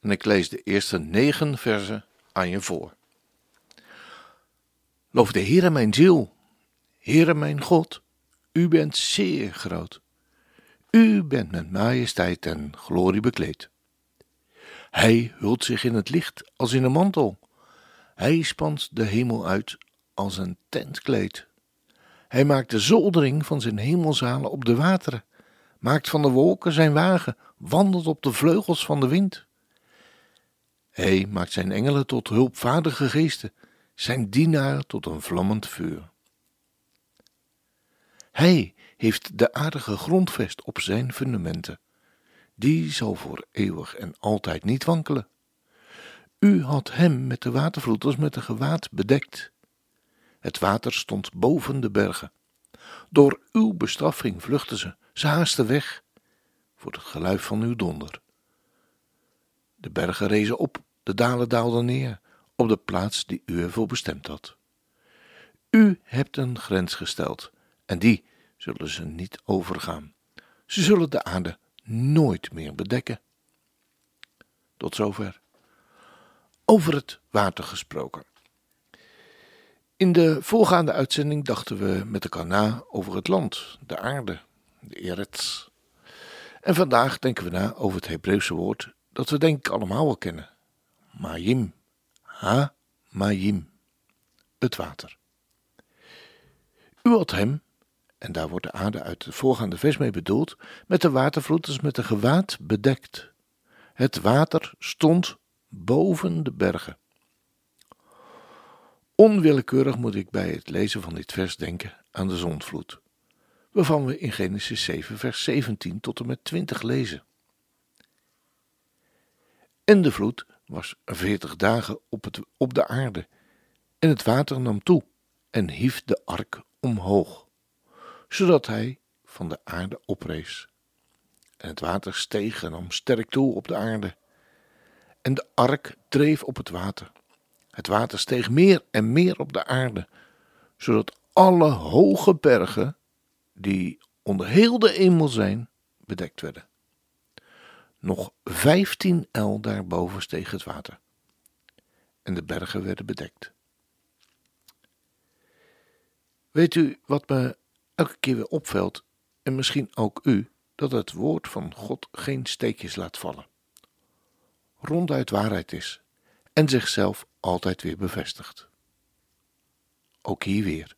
en ik lees de eerste negen versen aan je voor. Loof de Heere mijn ziel, Heere mijn God, u bent zeer groot. U bent met majesteit en glorie bekleed. Hij hult zich in het licht als in een mantel. Hij spant de hemel uit als een tentkleed. Hij maakt de zoldering van zijn hemelzalen op de wateren, maakt van de wolken zijn wagen, wandelt op de vleugels van de wind. Hij maakt zijn engelen tot hulpvaardige geesten, zijn dienaar tot een vlammend vuur. Hij heeft de aardige grondvest op zijn fundamenten. Die zal voor eeuwig en altijd niet wankelen. U had hem met de watervloed als met een gewaad bedekt. Het water stond boven de bergen. Door uw bestraffing vluchtten ze, ze haasten weg, voor het geluid van uw donder. De bergen rezen op, de dalen daalden neer, op de plaats die u ervoor bestemd had. U hebt een grens gesteld, en die zullen ze niet overgaan. Ze zullen de aarde nooit meer bedekken. Tot zover. Over het water gesproken. In de voorgaande uitzending dachten we met elkaar na over het land, de aarde, de Eretz. En vandaag denken we na over het Hebreeuwse woord dat we denk ik allemaal wel kennen. Mayim. Ha, Mayim. Het water. U had hem, en daar wordt de aarde uit de voorgaande vers mee bedoeld, met de watervloed als met een gewaad bedekt. Het water stond boven de bergen. Onwillekeurig moet ik bij het lezen van dit vers denken aan de zondvloed, waarvan we in Genesis 7, vers 17 tot en met 20 lezen. En de vloed was veertig dagen op, het, op de aarde, en het water nam toe en hief de ark omhoog, zodat hij van de aarde oprees. En het water steeg en nam sterk toe op de aarde, en de ark dreef op het water. Het water steeg meer en meer op de aarde, zodat alle hoge bergen, die onder heel de hemel zijn, bedekt werden. Nog vijftien el daarboven steeg het water, en de bergen werden bedekt. Weet u wat me elke keer weer opvalt, en misschien ook u, dat het woord van God geen steekjes laat vallen, ronduit waarheid is en zichzelf altijd weer bevestigt. Ook hier weer.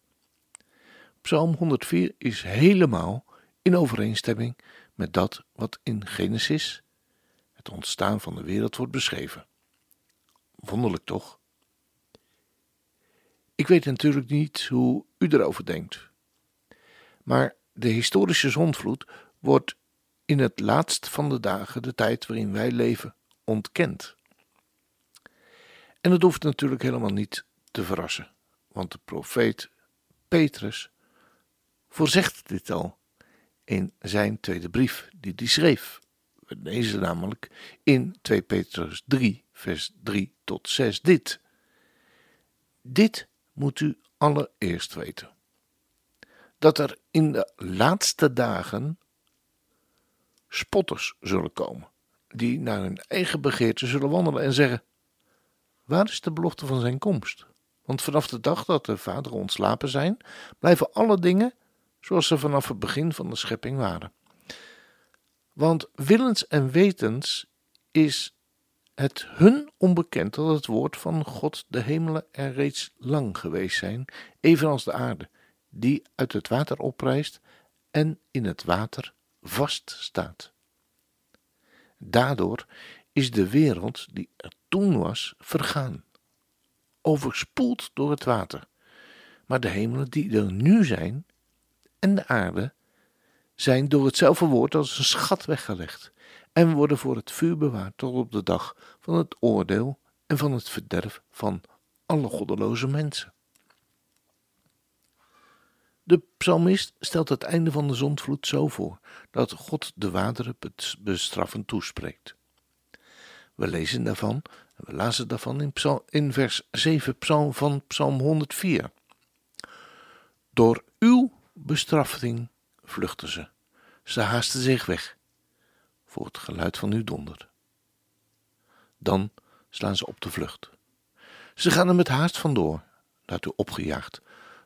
Psalm 104 is helemaal in overeenstemming met dat wat in Genesis, het ontstaan van de wereld, wordt beschreven. Wonderlijk toch? Ik weet natuurlijk niet hoe u erover denkt. Maar de historische zondvloed wordt in het laatst van de dagen, de tijd waarin wij leven, ontkend. En dat hoeft natuurlijk helemaal niet te verrassen, want de profeet Petrus voorzegt dit al in zijn tweede brief die hij schreef. We lezen namelijk in 2 Petrus 3, vers 3 tot 6 dit. Dit moet u allereerst weten. Dat er in de laatste dagen spotters zullen komen, die naar hun eigen begeerte zullen wandelen en zeggen: Waar is de belofte van zijn komst? Want vanaf de dag dat de vaderen ontslapen zijn, blijven alle dingen zoals ze vanaf het begin van de schepping waren. Want willens en wetens is het hun onbekend dat het woord van God de hemelen er reeds lang geweest zijn, evenals de aarde, die uit het water oprijst en in het water vaststaat. Daardoor is de wereld die er toen was vergaan, overspoeld door het water. Maar de hemelen die er nu zijn en de aarde zijn door hetzelfde woord als een schat weggelegd en worden voor het vuur bewaard tot op de dag van het oordeel en van het verderf van alle goddeloze mensen. De psalmist stelt het einde van de zondvloed zo voor dat God de wateren bestraffend toespreekt. We lezen daarvan, we lazen daarvan in, psalm, in vers 7 psalm van Psalm 104. Door uw bestraffing vluchten ze. Ze haasten zich weg voor het geluid van uw donder. Dan slaan ze op de vlucht. Ze gaan er met haast vandoor, daartoe opgejaagd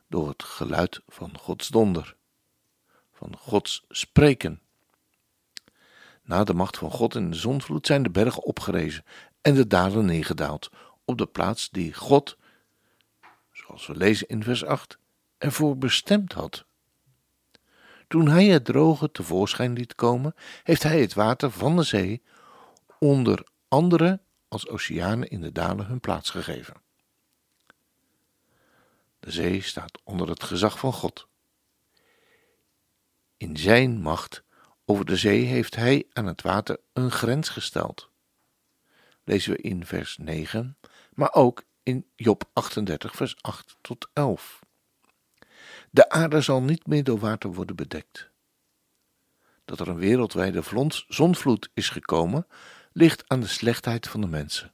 door het geluid van Gods donder, van Gods spreken. Na de macht van God in de zonvloed zijn de bergen opgerezen en de dalen neergedaald op de plaats die God, zoals we lezen in vers 8, ervoor bestemd had. Toen hij het droge tevoorschijn liet komen, heeft hij het water van de zee onder andere als oceanen in de dalen hun plaats gegeven. De zee staat onder het gezag van God. In zijn macht over de zee heeft hij aan het water een grens gesteld. Lezen we in vers 9, maar ook in Job 38, vers 8 tot 11. De aarde zal niet meer door water worden bedekt. Dat er een wereldwijde zonvloed is gekomen, ligt aan de slechtheid van de mensen.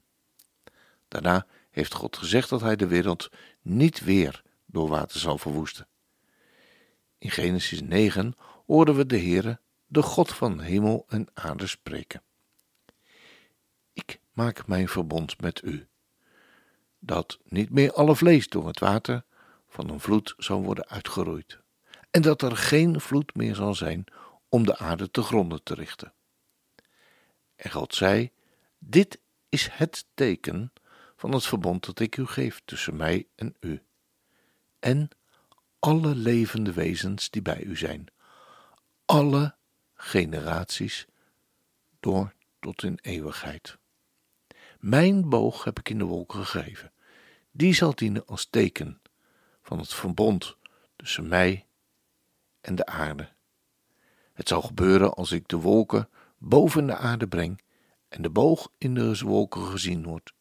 Daarna heeft God gezegd dat hij de wereld niet weer door water zal verwoesten. In Genesis 9 horen we de Heere, de God van hemel en aarde, spreken. Ik maak mijn verbond met u, dat niet meer alle vlees door het water van een vloed zal worden uitgeroeid, en dat er geen vloed meer zal zijn om de aarde te gronden te richten. En God zei: Dit is het teken van het verbond dat ik u geef tussen mij en u, en alle levende wezens die bij u zijn, alle generaties, door tot in eeuwigheid. Mijn boog heb ik in de wolken gegeven, die zal dienen als teken van het verbond tussen mij en de aarde. Het zal gebeuren als ik de wolken boven de aarde breng en de boog in de wolken gezien wordt,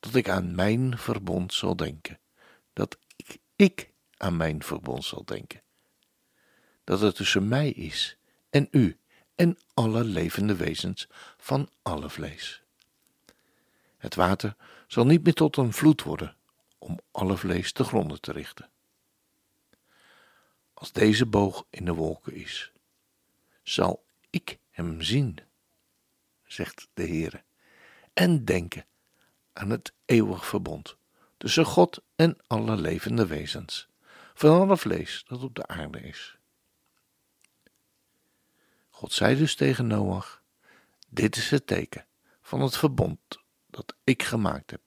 dat ik aan mijn verbond zal denken, dat ik, ik aan mijn verbond zal denken. Dat het tussen mij is en u en alle levende wezens van alle vlees. Het water zal niet meer tot een vloed worden om alle vlees te gronden te richten. Als deze boog in de wolken is, zal ik hem zien, zegt de Heere, en denken aan het eeuwig verbond tussen God en alle levende wezens, van alle vlees dat op de aarde is. God zei dus tegen Noach: Dit is het teken van het verbond dat ik gemaakt heb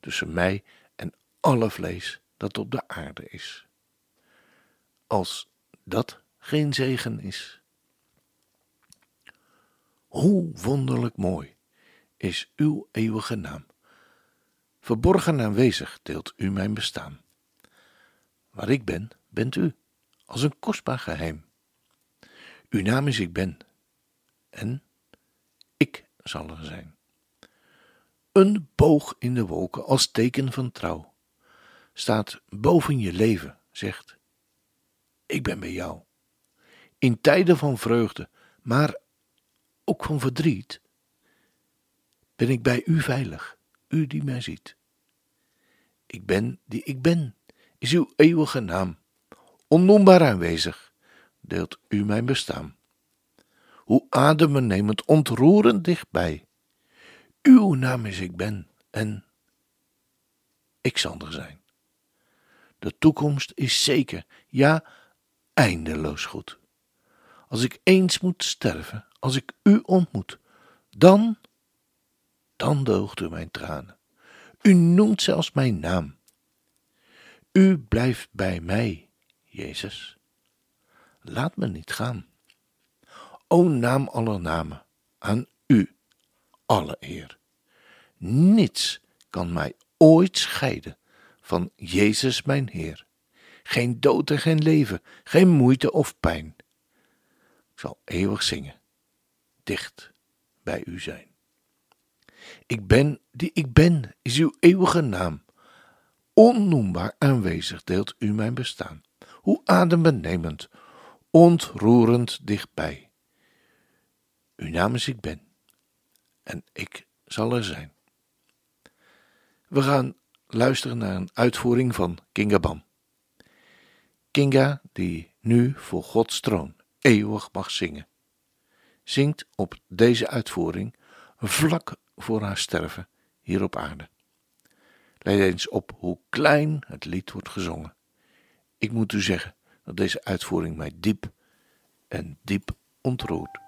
tussen mij alle vlees dat op de aarde is. Als dat geen zegen is. Hoe wonderlijk mooi is uw eeuwige naam. Verborgen aanwezig deelt u mijn bestaan. Waar ik ben, bent u, als een kostbaar geheim. Uw naam is ik ben, en ik zal er zijn. Een boog in de wolken als teken van trouw staat boven je leven, zegt: Ik ben bij jou. In tijden van vreugde, maar ook van verdriet, ben ik bij u veilig, u die mij ziet. Ik ben die ik ben, is uw eeuwige naam, onnoembaar aanwezig, deelt u mijn bestaan. Hoe adembenemend, ontroerend dichtbij. Uw naam is ik ben en ik zal er zijn. De toekomst is zeker, ja, eindeloos goed. Als ik eens moet sterven, als ik u ontmoet, dan, dan doogt u mijn tranen. U noemt zelfs mijn naam. U blijft bij mij, Jezus. Laat me niet gaan. O naam aller namen, aan u alle eer. Niets kan mij ooit scheiden van Jezus mijn Heer. Geen dood en geen leven, geen moeite of pijn zal eeuwig zingen, dicht bij u zijn. Ik ben die ik ben, is uw eeuwige naam. Onnoembaar aanwezig deelt u mijn bestaan. Hoe adembenemend, ontroerend dichtbij. Uw naam is ik ben, en ik zal er zijn. We gaan luisteren naar een uitvoering van Kinga Bam. Kinga, die nu voor Gods troon eeuwig mag zingen, zingt op deze uitvoering vlak voor haar sterven hier op aarde. Let eens op hoe klein het lied wordt gezongen. Ik moet u zeggen dat deze uitvoering mij diep en diep ontroert.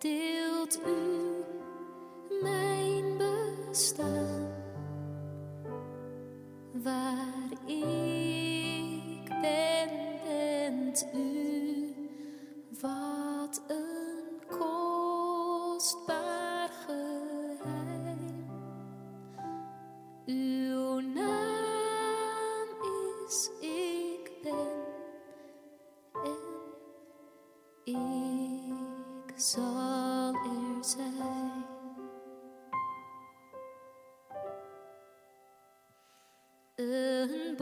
Zal Een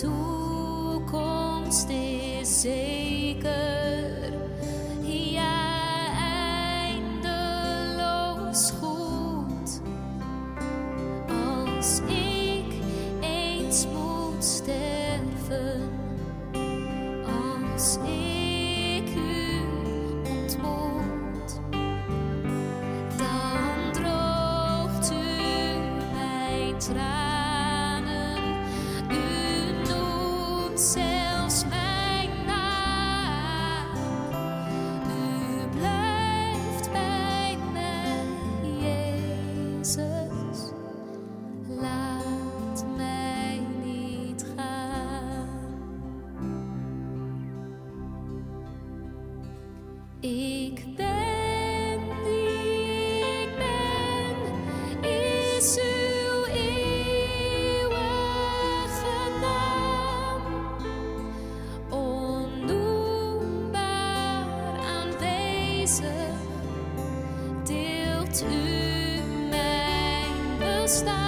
toekomst is zeker, aanwezig,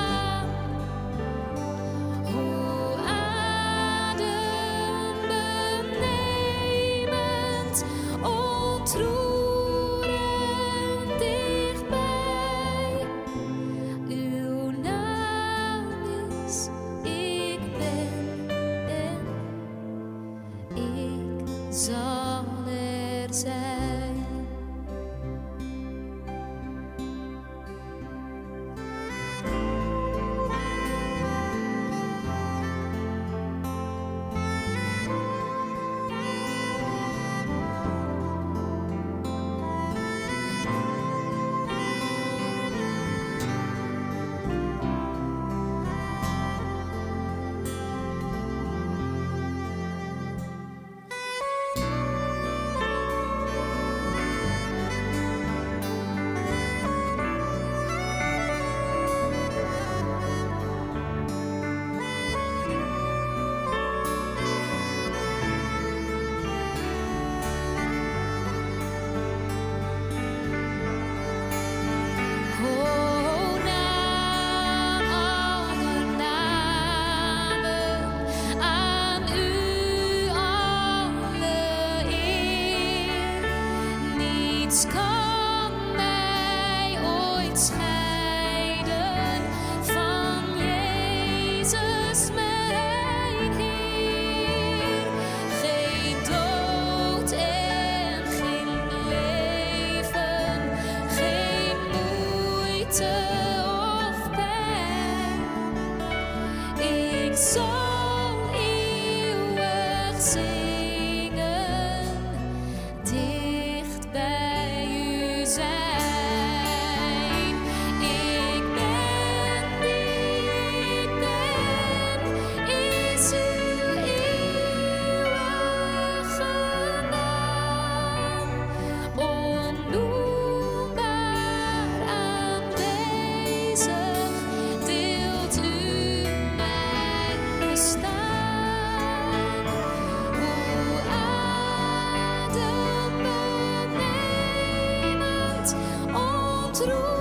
ontroerend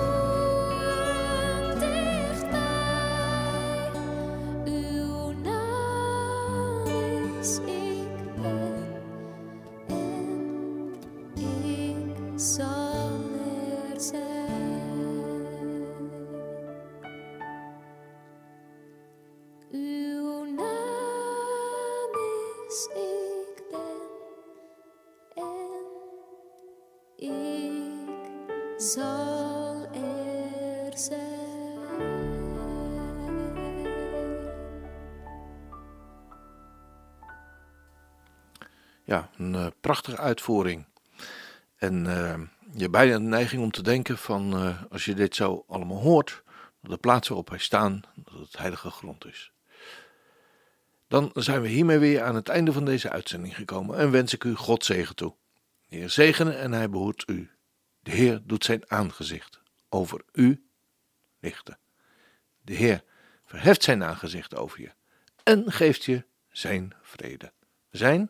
Ja, een eh, prachtige uitvoering. En eh, je hebt bijna de neiging om te denken van, eh, als je dit zo allemaal hoort, dat de plaats waarop wij staan, dat het heilige grond is. Dan zijn we hiermee weer aan het einde van deze uitzending gekomen en wens ik u God zegen toe. De Heer zegene en hij behoedt u. De Heer doet zijn aangezicht over u lichten. De Heer verheft zijn aangezicht over je en geeft je zijn vrede. Zijn